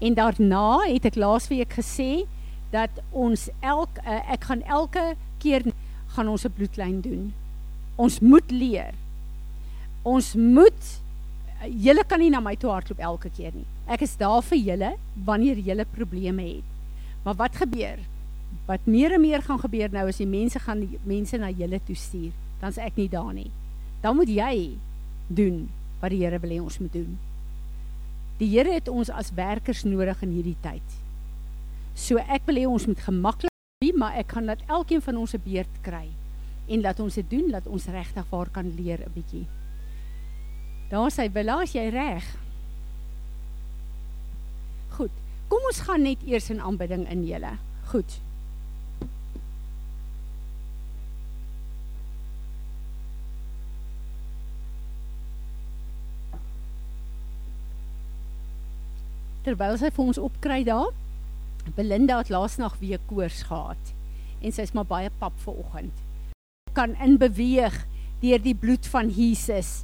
En daarna het ek laasweek gesê dat ons elk uh, ek gaan elke keer gaan ons 'n bloedlyn doen. Ons moet leer. Ons moet julle kan nie na my toe hardloop elke keer nie. Ek is daar vir julle wanneer julle probleme het. Maar wat gebeur? Wat meer en meer gaan gebeur nou as die mense gaan die mense na julle toe stuur, dan's ek nie daar nie. Dan moet jy doen wat die Here wil hê ons moet doen. Die Here het ons as werkers nodig in hierdie tyd. So ek wil hê ons moet gemaklik wees, maar ek gaan dat elkeen van ons 'n beurt kry en laat ons dit doen dat ons regtig waar kan leer 'n bietjie. Daar sê Bella, as jy reg. Goed. Kom ons gaan net eers in aanbidding in julle. Goed. Terwyl sy vir ons opkry daar, Belinda het laasnag weer koors gehad en sy's maar baie pap vir oggend. Kan inbeweeg deur die bloed van Jesus.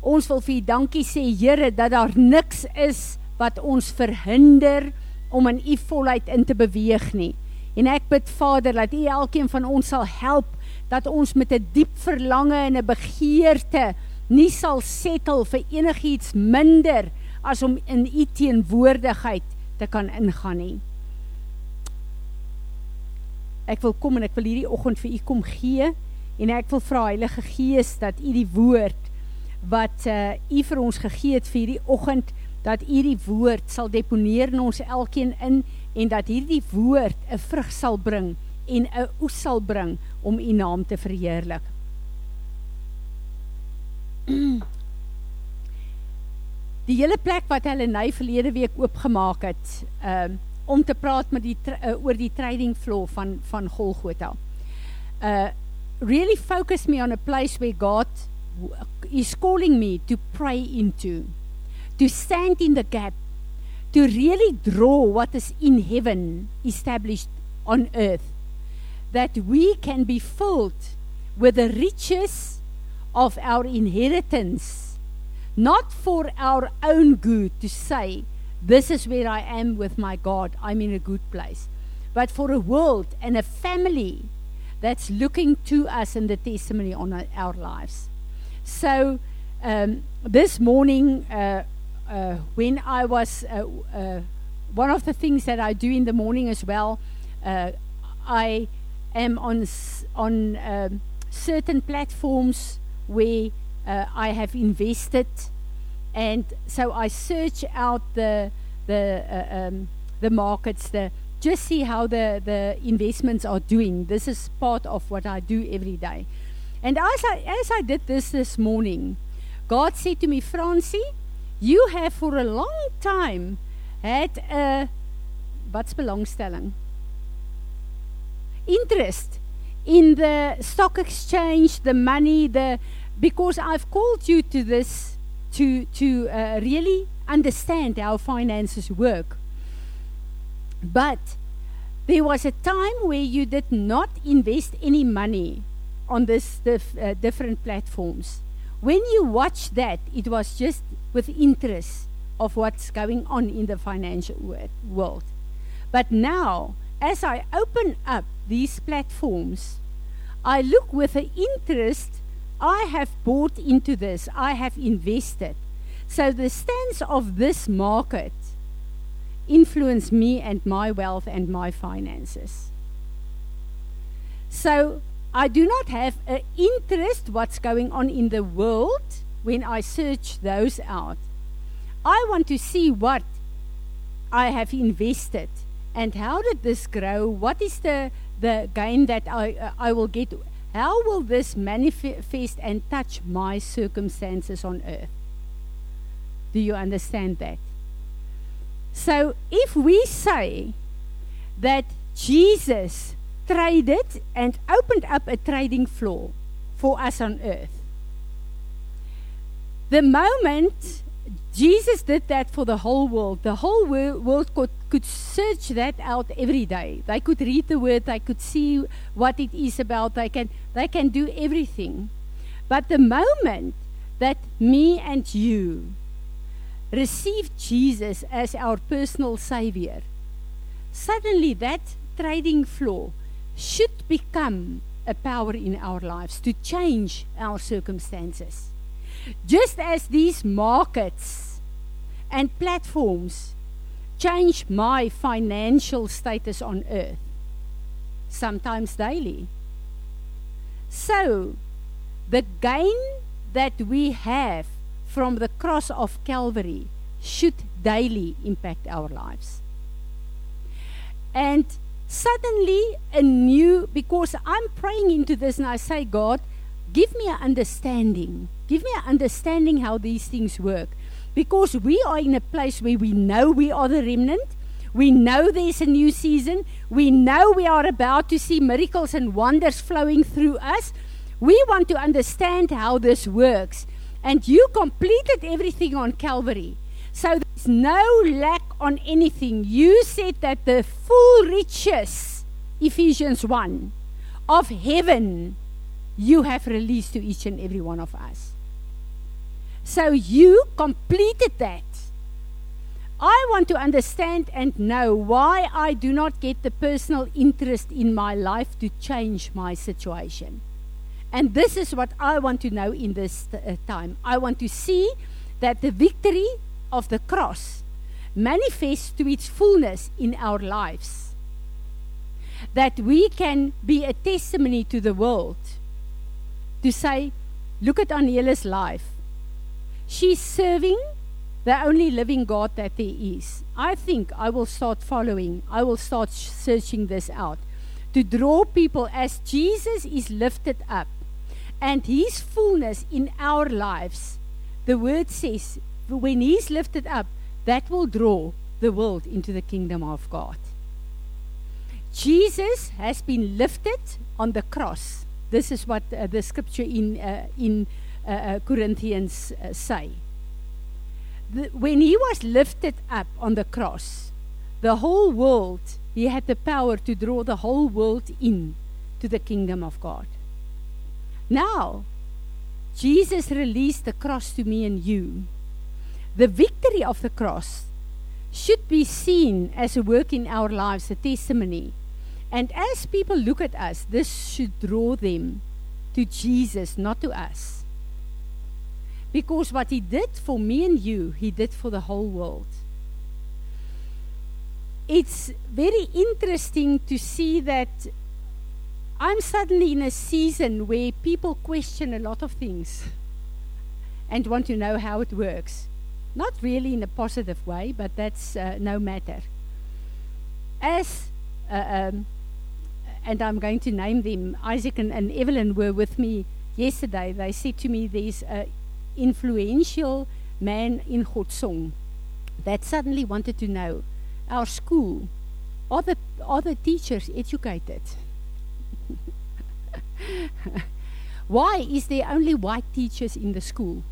Ons wil vir U dankie sê Here dat daar niks is wat ons verhinder om in U volheid in te beweeg nie. En ek bid Vader dat U elkeen van ons sal help dat ons met 'n diep verlange en 'n begeerte nie sal settle vir enigiets minder as om in U teenwoordigheid te kan ingaan nie ek wil kom en ek wil hierdie oggend vir u kom gee en ek wil vra Heilige Gees dat u die woord wat uh, u vir ons gegee het vir hierdie oggend dat u die woord sal deponeer in ons elkeen in en dat hierdie woord 'n vrug sal bring en 'n oes sal bring om u naam te verheerlik. Die hele plek wat hulle nou verlede week oopgemaak het, uh, om te praat met die uh, oor die trading floor van van Golgotha. Uh really focus me on a place where God is calling me to pray into to stand in the gap to really draw what is in heaven established on earth that we can be filled with the riches of our inheritance not for our own good to say this is where I am with my God. I'm in a good place. But for a world and a family that's looking to us in the testimony on our lives. So um, this morning, uh, uh, when I was, uh, uh one of the things that I do in the morning as well, uh, I am on, on um, certain platforms where uh, I have invested and so I search out the the uh, um, the markets, the just see how the the investments are doing. This is part of what I do every day. And as I as I did this this morning, God said to me, Francie, you have for a long time had a wat's belangstelling? Interest in the stock exchange, the money, the because I've called you to this to, to uh, really understand how finances work. But there was a time where you did not invest any money on this dif- uh, different platforms. When you watched that, it was just with interest of what's going on in the financial world. But now, as I open up these platforms, I look with an interest I have bought into this, I have invested. So the stance of this market influence me and my wealth and my finances. So I do not have an interest what's going on in the world when I search those out. I want to see what I have invested and how did this grow? What is the the gain that I uh, I will get how will this manifest and touch my circumstances on earth? Do you understand that? So, if we say that Jesus traded and opened up a trading floor for us on earth, the moment Jesus did that for the whole world, the whole world could could search that out every day. They could read the word, they could see what it is about, they can, they can do everything. But the moment that me and you receive Jesus as our personal Savior, suddenly that trading floor should become a power in our lives to change our circumstances. Just as these markets and platforms change my financial status on earth, sometimes daily. So, the gain that we have from the cross of Calvary should daily impact our lives. And suddenly, a new, because I'm praying into this and I say, God, give me an understanding. Give me an understanding how these things work. Because we are in a place where we know we are the remnant. We know there's a new season. We know we are about to see miracles and wonders flowing through us. We want to understand how this works. And you completed everything on Calvary. So there's no lack on anything. You said that the full riches, Ephesians 1, of heaven, you have released to each and every one of us. So you completed that. I want to understand and know why I do not get the personal interest in my life to change my situation. And this is what I want to know in this uh, time. I want to see that the victory of the cross manifests to its fullness in our lives. That we can be a testimony to the world to say, look at Aniela's life. She's serving the only living God that there is. I think I will start following, I will start searching this out to draw people as Jesus is lifted up and his fullness in our lives. The word says, when he's lifted up, that will draw the world into the kingdom of God. Jesus has been lifted on the cross. This is what uh, the scripture in, uh, in uh, uh Corinthians uh, say. The, when he was lifted up on the cross, the whole world, he had the power to draw the whole world in to the kingdom of God. Now, Jesus released the cross to me and you. The victory of the cross should be seen as a work in our lives, a testimony. And as people look at us, this should draw them to Jesus, not to us. Because what he did for me and you, he did for the whole world. It's very interesting to see that I'm suddenly in a season where people question a lot of things and want to know how it works. Not really in a positive way, but that's uh, no matter. As, uh, um, and I'm going to name them, Isaac and, and Evelyn were with me yesterday. They said to me there's an influential man in Godsong that suddenly wanted to know our school, are the, are the teachers educated? Why is there only white teachers in the school?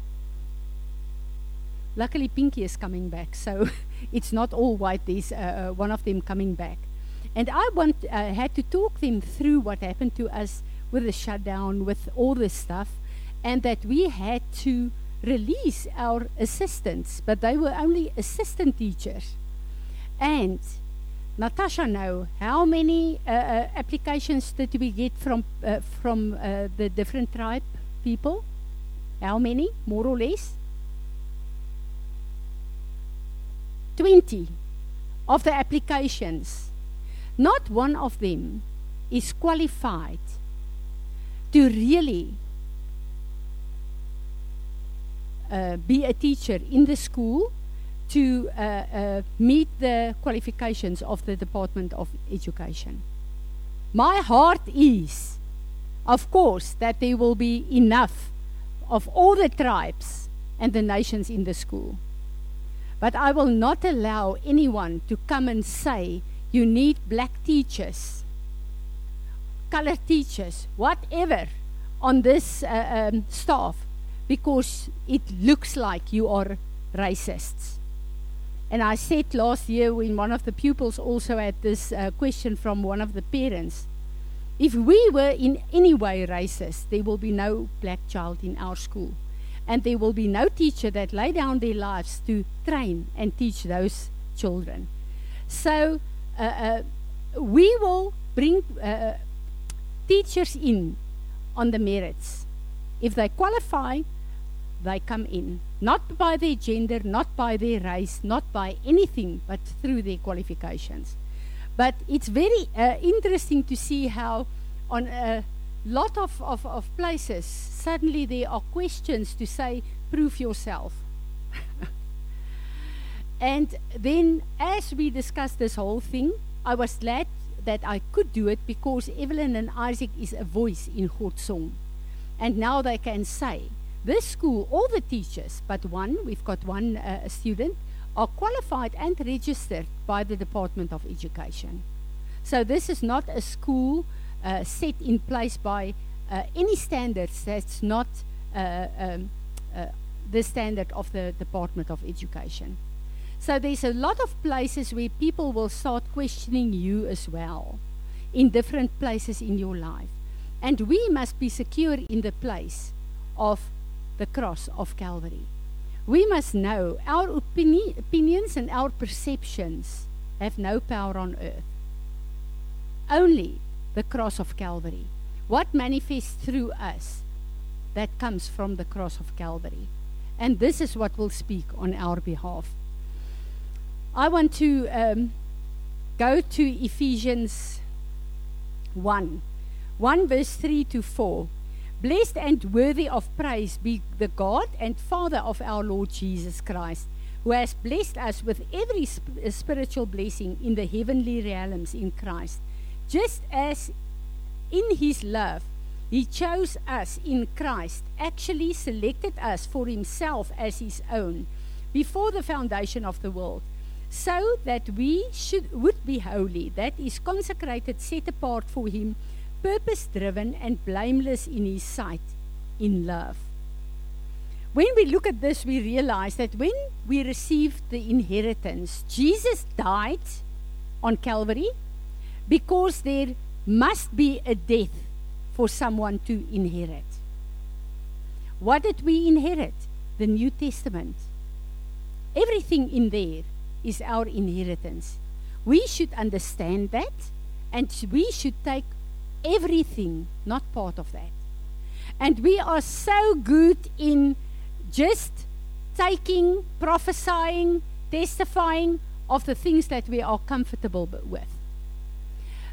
Luckily, Pinky is coming back, so it's not all white. There's uh, uh, one of them coming back. And I want, uh, had to talk them through what happened to us with the shutdown, with all this stuff, and that we had to release our assistants, but they were only assistant teachers. And Natasha know how many uh, uh, applications did we get from uh, from uh, the different tribe people? How many, more or less? 20 of the applications. Not one of them is qualified to really uh, be a teacher in the school to uh, uh, meet the qualifications of the Department of Education. My heart is, of course, that there will be enough of all the tribes and the nations in the school. But I will not allow anyone to come and say, you need black teachers, colored teachers, whatever, on this uh, um, staff because it looks like you are racists. And I said last year when one of the pupils also had this uh, question from one of the parents if we were in any way racist, there will be no black child in our school. and there will be no teacher that lay down their lives to train and teach those children. So uh, uh, we will bring uh, teachers in on the merits. If they qualify, they come in. Not by their gender, not by their race, not by anything, but through their qualifications. But it's very uh, interesting to see how on a lot of, of, of places, suddenly there are questions to say, prove yourself. and then as we discussed this whole thing, I was glad that I could do it because Evelyn and Isaac is a voice in God's song. And now they can say, this school, all the teachers, but one, we've got one uh, student, are qualified and registered by the Department of Education. So this is not a school uh, set in place by uh, any standards that's not uh, um, uh, the standard of the Department of Education. So there's a lot of places where people will start questioning you as well in different places in your life. And we must be secure in the place of the cross of Calvary. We must know our opini opinions and our perceptions have no power on earth. Only the cross of Calvary. What manifests through us that comes from the cross of Calvary. And this is what will speak on our behalf. I want to um, go to Ephesians 1 1 verse 3 to 4. Blessed and worthy of praise be the God and Father of our Lord Jesus Christ, who has blessed us with every sp- uh, spiritual blessing in the heavenly realms in Christ, just as in His love He chose us in Christ, actually selected us for Himself as His own before the foundation of the world, so that we should would be holy, that is consecrated, set apart for Him purpose driven and blameless in His sight, in love. When we look at this, we realize that when we received the inheritance, Jesus died on Calvary because there must be a death for someone to inherit. What did we inherit? The New Testament. Everything in there is our inheritance. We should understand that and we should take everything, not part of that. And we are so good in just taking, prophesying, testifying of the things that we are comfortable with.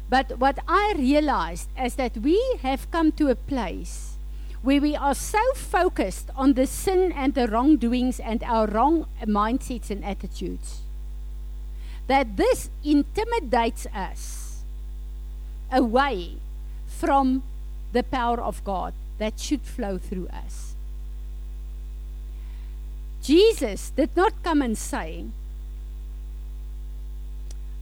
But what I realized is that we have come to a place where we are so focused on the sin and the wrongdoings and our wrong mindsets and attitudes that this intimidates us away from the power of God that should flow through us. Jesus did not come and say,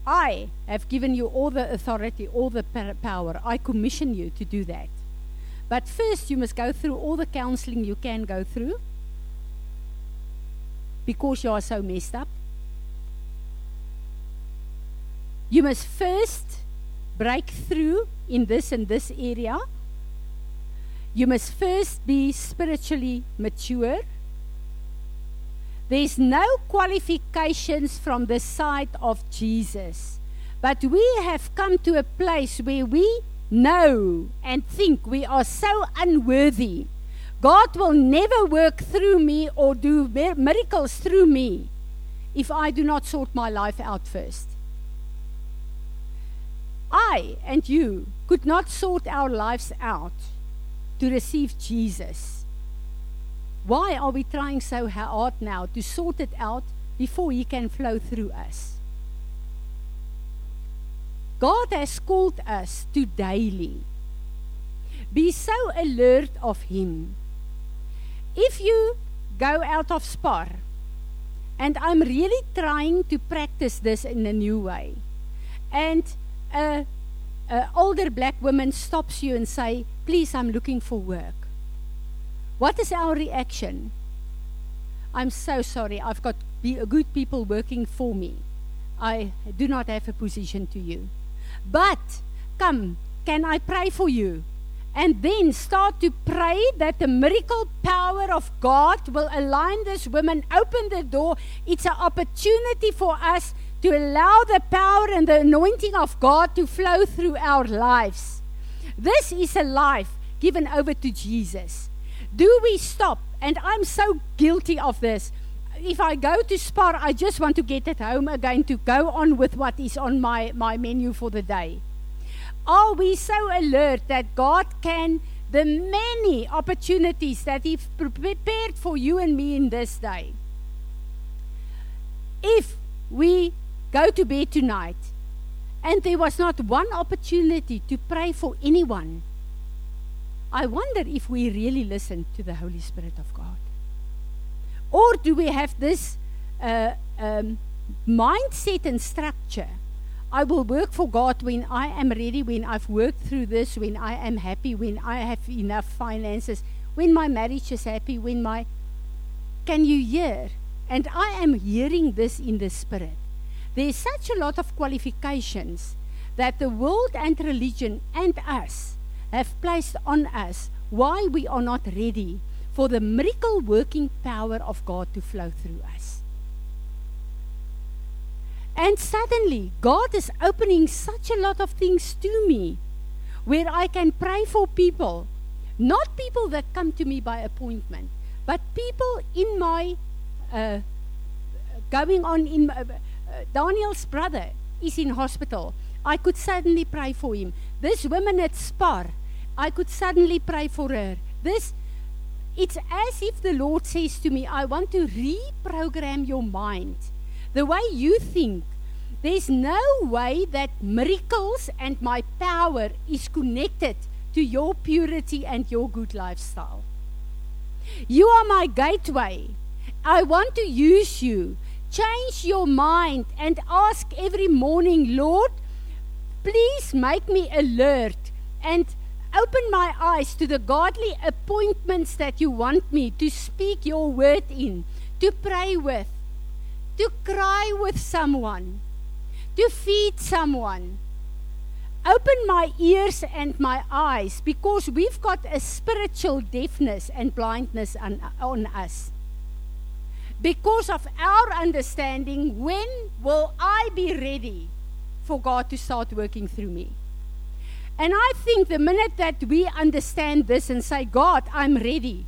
I have given you all the authority, all the power. I commission you to do that. But first, you must go through all the counseling you can go through because you are so messed up. You must first break through in this and this area, you must first be spiritually mature. There's no qualifications from the side of Jesus. But we have come to a place where we know and think we are so unworthy. God will never work through me or do miracles through me if I do not sort my life out first. I and you could not sort our lives out to receive Jesus. Why are we trying so hard now to sort it out before He can flow through us? God has called us to daily be so alert of Him. If you go out of spar, and I'm really trying to practice this in a new way, and a, a older black woman stops you and say, "Please, I'm looking for work." What is our reaction? I'm so sorry. I've got good people working for me. I do not have a position to you. But come, can I pray for you? and then start to pray that the miracle power of God will align this woman, open the door. It's an opportunity for us to allow the power and the anointing of God to flow through our lives. This is a life given over to Jesus. Do we stop? And I'm so guilty of this. If I go to Spar, I just want to get at home again to go on with what is on my, my menu for the day. Are we so alert that God can, the many opportunities that He prepared for you and me in this day? If we go to bed tonight and there was not one opportunity to pray for anyone, I wonder if we really listen to the Holy Spirit of God. Or do we have this uh, um, mindset and structure? I will work for God when I am ready, when I've worked through this, when I am happy, when I have enough finances, when my marriage is happy, when my. Can you hear? And I am hearing this in the spirit. There's such a lot of qualifications that the world and religion and us have placed on us why we are not ready for the miracle working power of God to flow through us. And suddenly, God is opening such a lot of things to me where I can pray for people. Not people that come to me by appointment, but people in my uh, going on in uh, Daniel's brother is in hospital. I could suddenly pray for him. This woman at Spar, I could suddenly pray for her. This it's as if the Lord says to me, I want to reprogram your mind the way you think, there's no way that miracles and my power is connected to your purity and your good lifestyle. You are my gateway. I want to use you. Change your mind and ask every morning, Lord, please make me alert and open my eyes to the godly appointments that you want me to speak your word in, to pray with, to cry with someone, to feed someone. Open my ears and my eyes because we've got a spiritual deafness and blindness on, on us. Because of our understanding, when will I be ready for God to start working through me? And I think the minute that we understand this and say, God, I'm ready,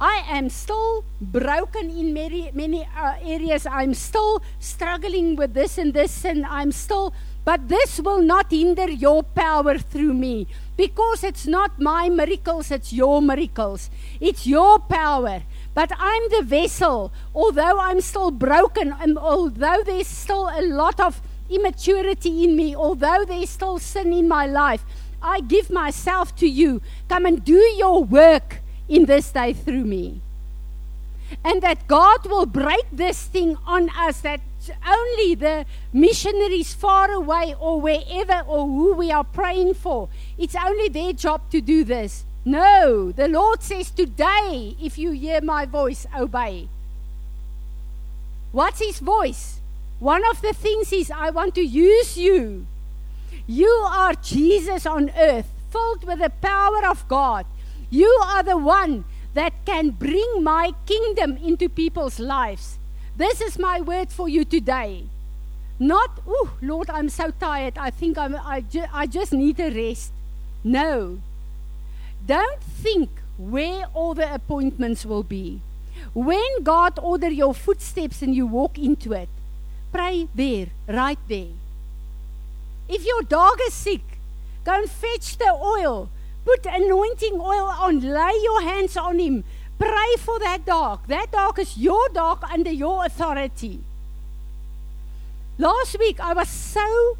I am still broken in many, many uh, areas. I'm still struggling with this and this, and I'm still, but this will not hinder your power through me because it's not my miracles, it's your miracles. It's your power. But I'm the vessel, although I'm still broken, and although there's still a lot of immaturity in me, although there's still sin in my life, I give myself to you. Come and do your work in this day through me. And that God will break this thing on us that only the missionaries far away or wherever or who we are praying for, it's only their job to do this. No, the Lord says today, if you hear my voice, obey. What's his voice? One of the things is, I want to use you. You are Jesus on earth, filled with the power of God. You are the one that can bring my kingdom into people's lives. This is my word for you today. Not, oh, Lord, I'm so tired. I think I'm, I, ju- I just need a rest. No. Don't think where all the appointments will be. When God order your footsteps and you walk into it, pray there, right there. If your dog is sick, go and fetch the oil Put anointing oil on. Lay your hands on him. Pray for that dog. That dog is your dog under your authority. Last week, I was so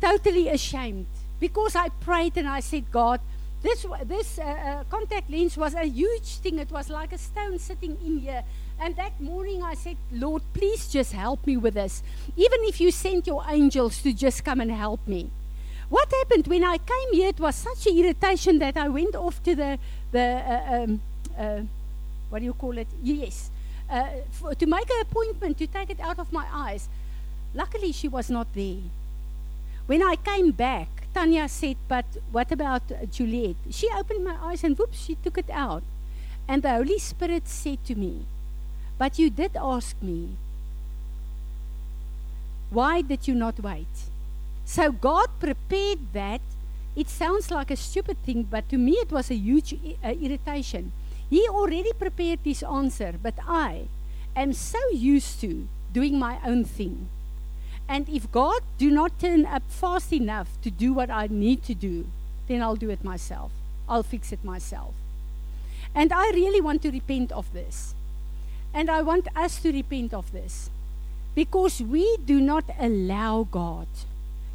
totally ashamed because I prayed and I said, God, this, this uh, uh, contact lens was a huge thing. It was like a stone sitting in here. And that morning I said, Lord, please just help me with this. Even if you sent your angels to just come and help me. What happened when I came here? It was such an irritation that I went off to the the uh, um, uh, what do you call it? Yes, uh, for, to make an appointment to take it out of my eyes. Luckily, she was not there. When I came back, Tanya said, but what about Juliet? She opened my eyes and whoops, she took it out. And the Holy Spirit said to me, But you did ask me, why did you not wait? So God prepared that. It sounds like a stupid thing, but to me it was a huge uh, irritation. He already prepared this answer, but I am so used to doing my own thing. And if God do not turn up fast enough to do what I need to do, then I'll do it myself. I'll fix it myself. And I really want to repent of this. And I want us to repent of this. Because we do not allow God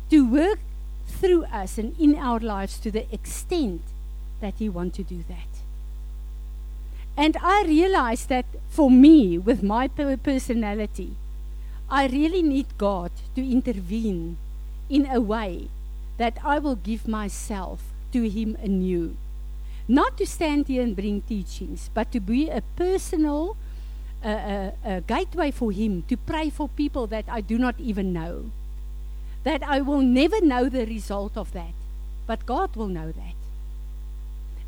to work through us and in our lives to the extent that He wants to do that. And I realize that for me, with my personality, I really need God to intervene in a way that I will give myself to Him anew. Not to stand here and bring teachings, but to be a personal uh, uh, uh, gateway for Him to pray for people that I do not even know. That I will never know the result of that, but God will know that.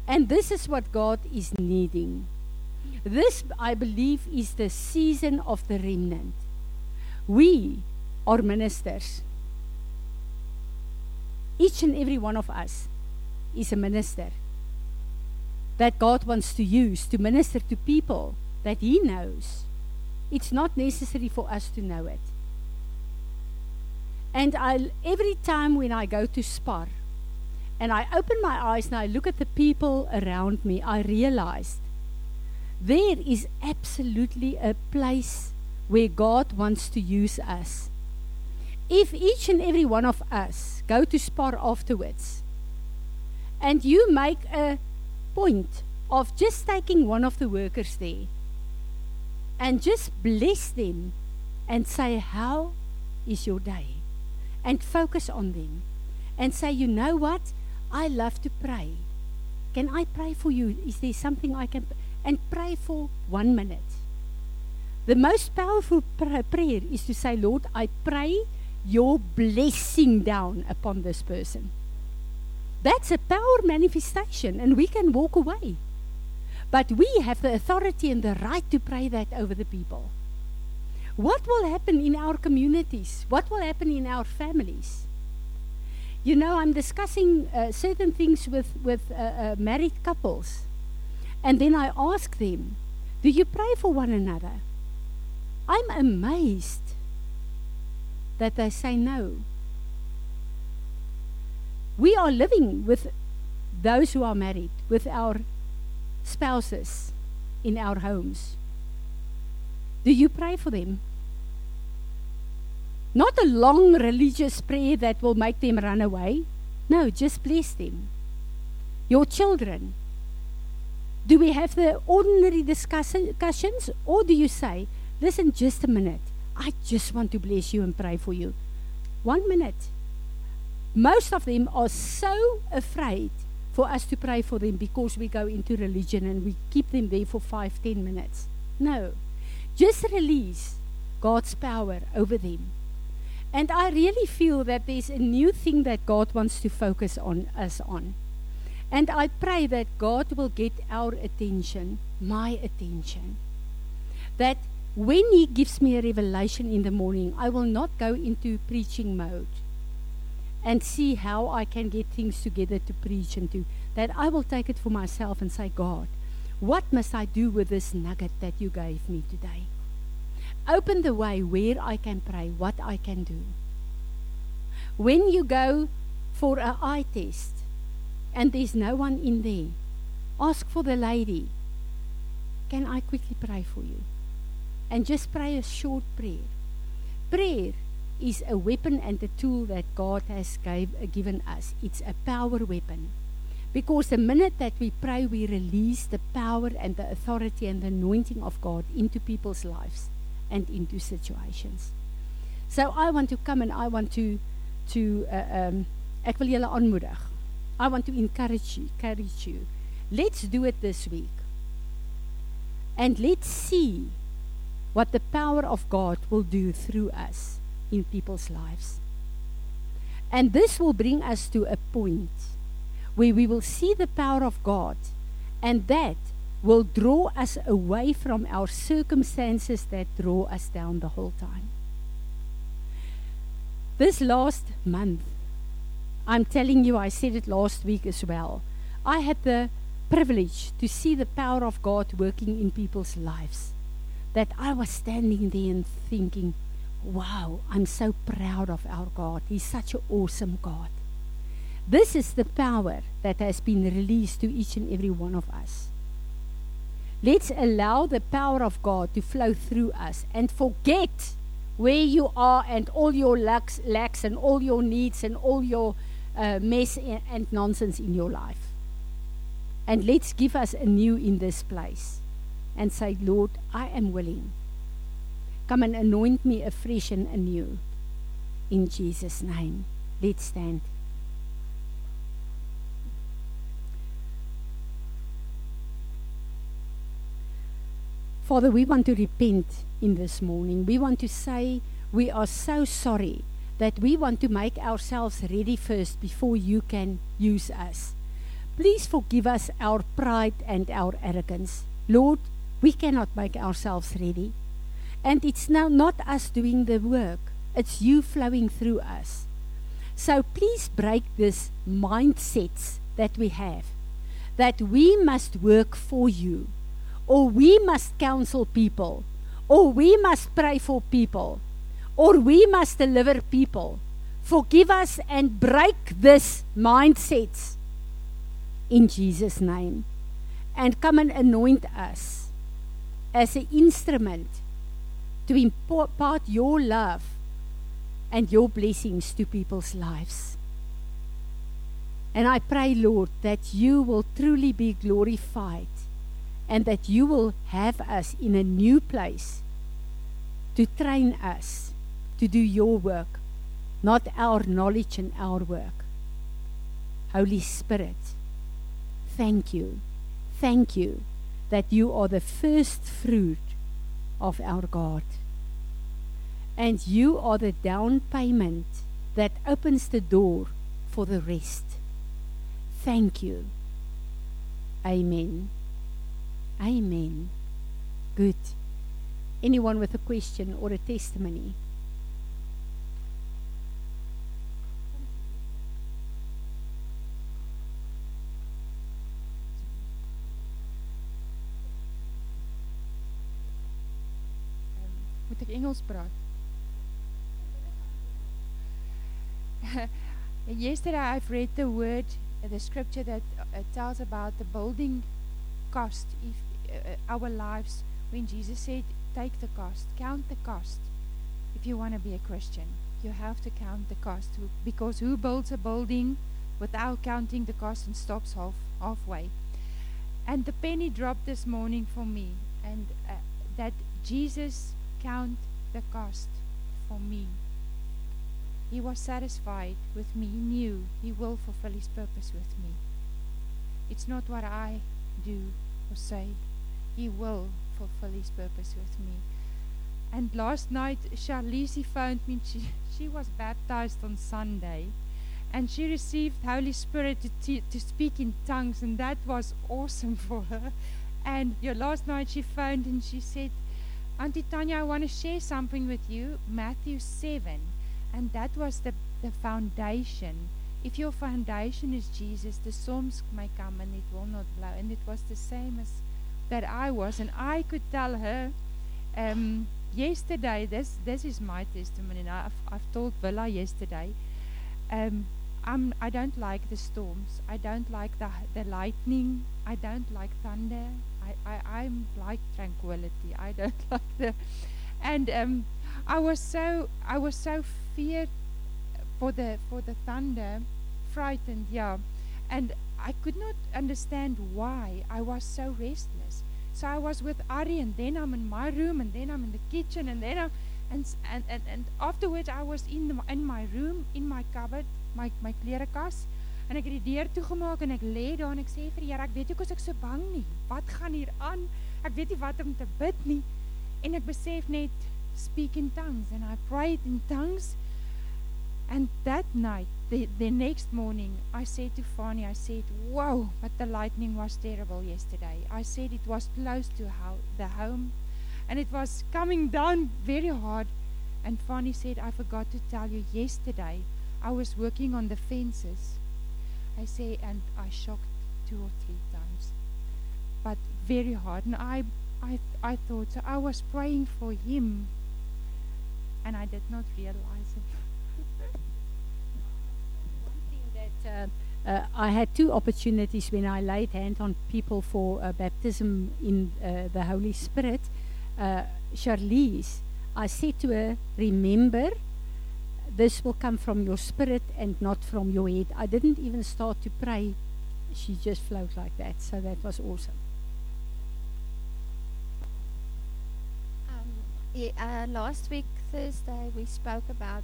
And this is what God is needing. This, I believe, is the season of the remnant. We are ministers. Each and every one of us is a minister that God wants to use to minister to people that He knows. It's not necessary for us to know it. And I, every time when I go to Spar and I open my eyes and I look at the people around me, I realize there is absolutely a place where God wants to use us. If each and every one of us go to Spar afterwards and you make a point of just taking one of the workers there and just bless them and say, How is your day? And focus on them and say, You know what? I love to pray. Can I pray for you? Is there something I can? And pray for one minute. The most powerful prayer is to say, Lord, I pray your blessing down upon this person. That's a power manifestation, and we can walk away. But we have the authority and the right to pray that over the people. What will happen in our communities? What will happen in our families? You know, I'm discussing uh, certain things with, with uh, uh, married couples. And then I ask them, Do you pray for one another? I'm amazed that they say no. We are living with those who are married, with our spouses in our homes. Do you pray for them? Not a long religious prayer that will make them run away. No, just bless them. Your children. Do we have the ordinary discussions or do you say, listen, just a minute. I just want to bless you and pray for you. One minute. Most of them are so afraid for us to pray for them because we go into religion and we keep them there for five, ten minutes. No. Just release God's power over them. And I really feel that there's a new thing that God wants to focus on us on. And I pray that God will get our attention, my attention. That when He gives me a revelation in the morning, I will not go into preaching mode and see how I can get things together to preach and to that I will take it for myself and say, God, what must I do with this nugget that you gave me today? Open the way where I can pray, what I can do. When you go for an eye test and there's no one in there, ask for the lady, Can I quickly pray for you? And just pray a short prayer. Prayer is a weapon and a tool that God has gave, given us. It's a power weapon. Because the minute that we pray, we release the power and the authority and the anointing of God into people's lives and into situations. So I want to come and I want to, to uh, um, ek wil julle aanmoedig. I want to encourage you, encourage you. Let's do it this week. And let's see what the power of God will do through us in people's lives. And this will bring us to a point where we will see the power of God, and that will draw us away from our circumstances that draw us down the whole time. This last month, I'm telling you, I said it last week as well. I had the privilege to see the power of God working in people's lives. That I was standing there and thinking, wow, I'm so proud of our God. He's such an awesome God. This is the power that has been released to each and every one of us. Let's allow the power of God to flow through us and forget where you are and all your lacks, lacks and all your needs and all your uh, mess and nonsense in your life. And let's give us a new in this place and say, Lord, I am willing. Come and anoint me afresh and anew. In Jesus' name. Let's stand. Father, we want to repent in this morning. We want to say we are so sorry that we want to make ourselves ready first before you can use us. Please forgive us our pride and our arrogance. Lord, we cannot make ourselves ready. And it's now not us doing the work, it's you flowing through us. So please break this mindsets that we have that we must work for you, or we must counsel people, or we must pray for people, or we must deliver people. Forgive us and break this mindsets in Jesus' name. And come and anoint us as an instrument to impart your love and your blessings to people's lives. And I pray, Lord, that you will truly be glorified and that you will have us in a new place to train us to do your work, not our knowledge and our work. Holy Spirit, thank you. Thank you that you are the first fruit of our God. And you are the down payment that opens the door for the rest. Thank you. Amen. Amen. Good. Anyone with a question or a testimony? Engels? Yesterday I've read the word, the scripture that uh, tells about the building cost if uh, our lives when Jesus said take the cost, count the cost. If you want to be a Christian, you have to count the cost because who builds a building without counting the cost and stops half halfway? And the penny dropped this morning for me and uh, that Jesus count the cost for me. He was satisfied with me. He knew He will fulfill His purpose with me. It's not what I do or say. He will fulfill His purpose with me. And last night, Charlize phoned me. She, she was baptized on Sunday. And she received Holy Spirit to, te- to speak in tongues. And that was awesome for her. And yeah, last night she phoned and she said, Auntie Tanya, I want to share something with you. Matthew 7. And that was the, the foundation. If your foundation is Jesus, the storms may come and it will not blow. And it was the same as that I was. And I could tell her um, yesterday, this, this is my testimony. And I've, I've told Villa yesterday. Um, I'm, I don't like the storms. I don't like the, the lightning. I don't like thunder. I, I, I'm like tranquility. I don't like the, and um, I was so I was so feared for the for the thunder, frightened, yeah, and I could not understand why I was so restless. So I was with Ari, and then I'm in my room, and then I'm in the kitchen, and then I'm, and and and, and afterwards I was in the, in my room, in my cupboard, my my klerekas, En ek het die deur toegemaak en ek lê daar en ek sê vir die Here, ek weet nie hoekom ek so bang nie. Wat gaan hier aan? Ek weet nie wat om te bid nie. En ek besef net speak in tongues and I prayed in tongues And that night, the, the next morning, I said to Fanny, I said, Whoa, but the lightning was terrible yesterday. I said it was close to how, the home and it was coming down very hard. And Fanny said, I forgot to tell you yesterday, I was working on the fences. I say, and I shocked two or three times, but very hard. And I, I, I thought, so I was praying for him, and I did not realize it. One thing that uh, uh, I had two opportunities when I laid hand on people for uh, baptism in uh, the Holy Spirit. Uh, Charlize, I said to her, remember, this will come from your spirit and not from your head. I didn't even start to pray. She just flowed like that. So that was awesome. Um, yeah, uh, last week, Thursday, we spoke about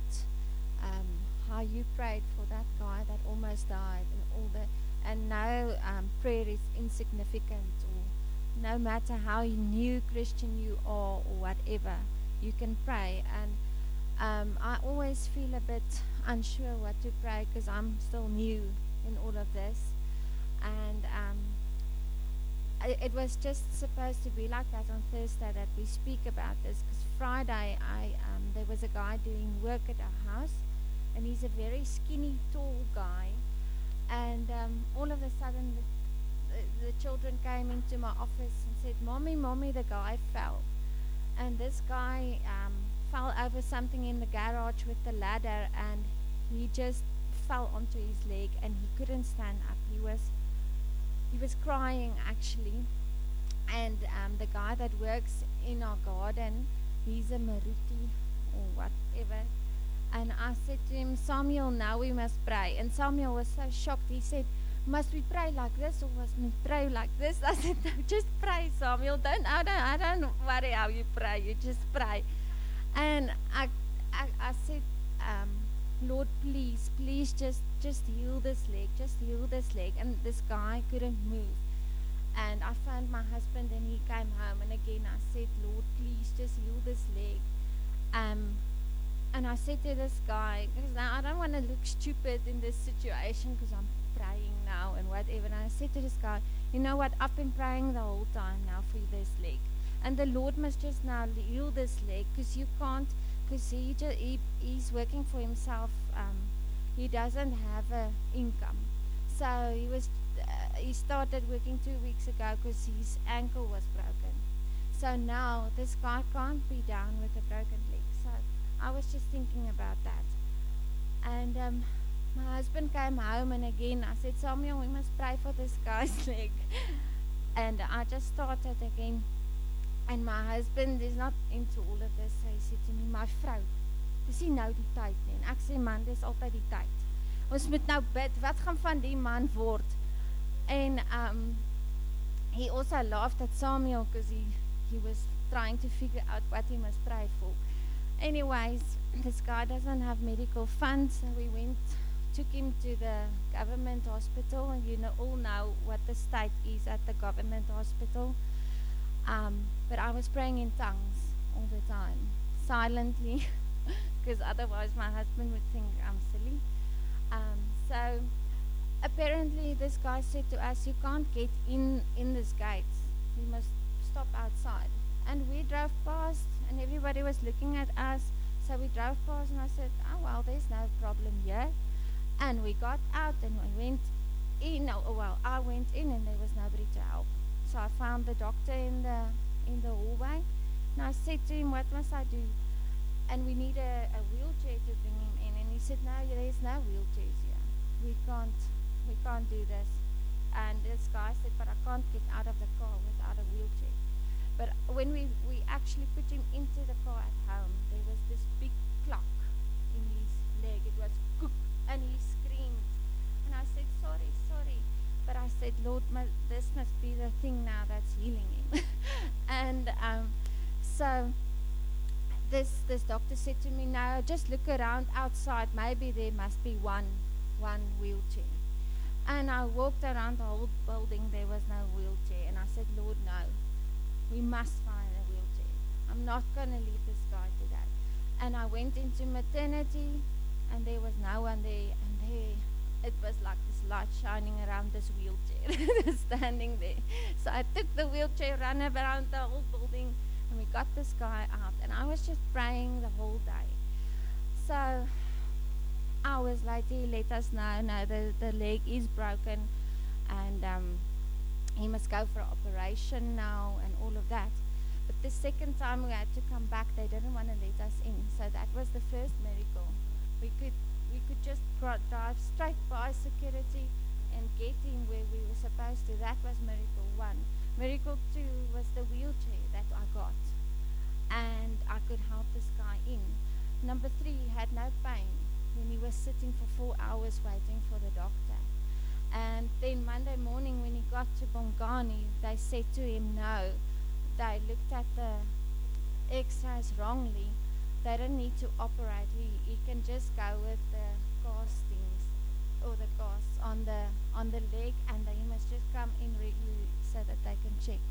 um, how you prayed for that guy that almost died and all the, and no um, prayer is insignificant or no matter how new Christian you are or whatever, you can pray. And um, I always feel a bit unsure what to pray because I'm still new in all of this. And um, I, it was just supposed to be like that on Thursday that we speak about this because Friday I um, there was a guy doing work at our house and he's a very skinny, tall guy. And um, all of a sudden, the, the, children came into my office and said, Mommy, Mommy, the guy fell. And this guy um, fell over something in the garage with the ladder and he just fell onto his leg and he couldn't stand up. He was he was crying actually. And um, the guy that works in our garden, he's a Maruti or whatever. And I said to him, Samuel, now we must pray. And Samuel was so shocked. He said, Must we pray like this or must we pray like this? I said, No, just pray, Samuel. Don't I don't I don't worry how you pray. You just pray. And I I, I said, um, Lord, please, please just just heal this leg, just heal this leg. And this guy couldn't move. And I found my husband and he came home and again I said, Lord, please just heal this leg. Um and I said to this guy, because now I don't want to look stupid in this situation because I'm praying now and whatever. And I said to this guy, you know what? I've been praying the whole time now for this leg. And the Lord must just now heal this leg because you can't, because he, he, he's working for himself. Um, he doesn't have a income. So he was, uh, he started working two weeks ago because his ankle was broken. So now this guy can't be down with a broken leg. So I was just thinking about that. And um, my husband came home, and again I said, Samuel, we must pray for this guy's leg. and I just started again. And my husband is not into all of this. So he said to me, my vrou, dis nie nou die tyd nie. En ek sê man, dis altyd die tyd. Ons moet nou bid, wat gaan van die man word? En um he also laughed at Samuel because he he was trying to figure out what he must pray for. Anyways, this guy doesn't have medical funds, so we went, took him to the government hospital, and you know all know what the state is at the government hospital. Um, but I was praying in tongues all the time, silently, because otherwise my husband would think I'm silly. Um, so apparently, this guy said to us, "You can't get in in this gate. You must stop outside." And we drove past, and everybody was looking at us. So we drove past, and I said, "Oh well, there's no problem here." And we got out, and we went in. Oh, well, I went in, and there was nobody to help. So I found the doctor in the in the hallway, and I said to him, "What must I do?" And we need a, a wheelchair to bring him in. And he said, "No, there's no wheelchairs here. We can't we can't do this." And this guy said, "But I can't get out of the car without a wheelchair." But when we, we actually put him into the car at home, there was this big clock in his leg. It was cook, and he screamed. And I said, sorry, sorry. But I said, Lord, this must be the thing now that's healing him. and um, so this this doctor said to me, no, just look around outside. Maybe there must be one one wheelchair. And I walked around the whole building. There was no wheelchair. And I said, Lord, no. We must find a wheelchair. I'm not going to leave this guy today. And I went into maternity and there was no one there, and there it was like this light shining around this wheelchair standing there. So I took the wheelchair, ran around the whole building, and we got this guy out. And I was just praying the whole day. So hours later, he let us know, no, the, the leg is broken, and um, he must go for operation now, and all of that. But the second time we had to come back, they didn't want to let us in. So that was the first miracle. We could we could just drive straight by security and get in where we were supposed to. That was miracle one. Miracle two was the wheelchair that I got, and I could help this guy in. Number three, he had no pain when he was sitting for four hours waiting for the doctor. And then Monday morning, when he got to Bongani, they said to him, No, they looked at the x rays wrongly. They don't need to operate. He, he can just go with the castings or the casts on the on the leg, and then he must just come in regularly so that they can check.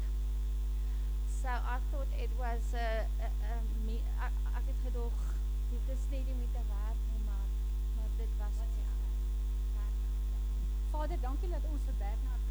So I thought it was a, ek het gedog dit is nie met 'n werk nie, maar maar dit was Vader, dankie dat ons vir Bernard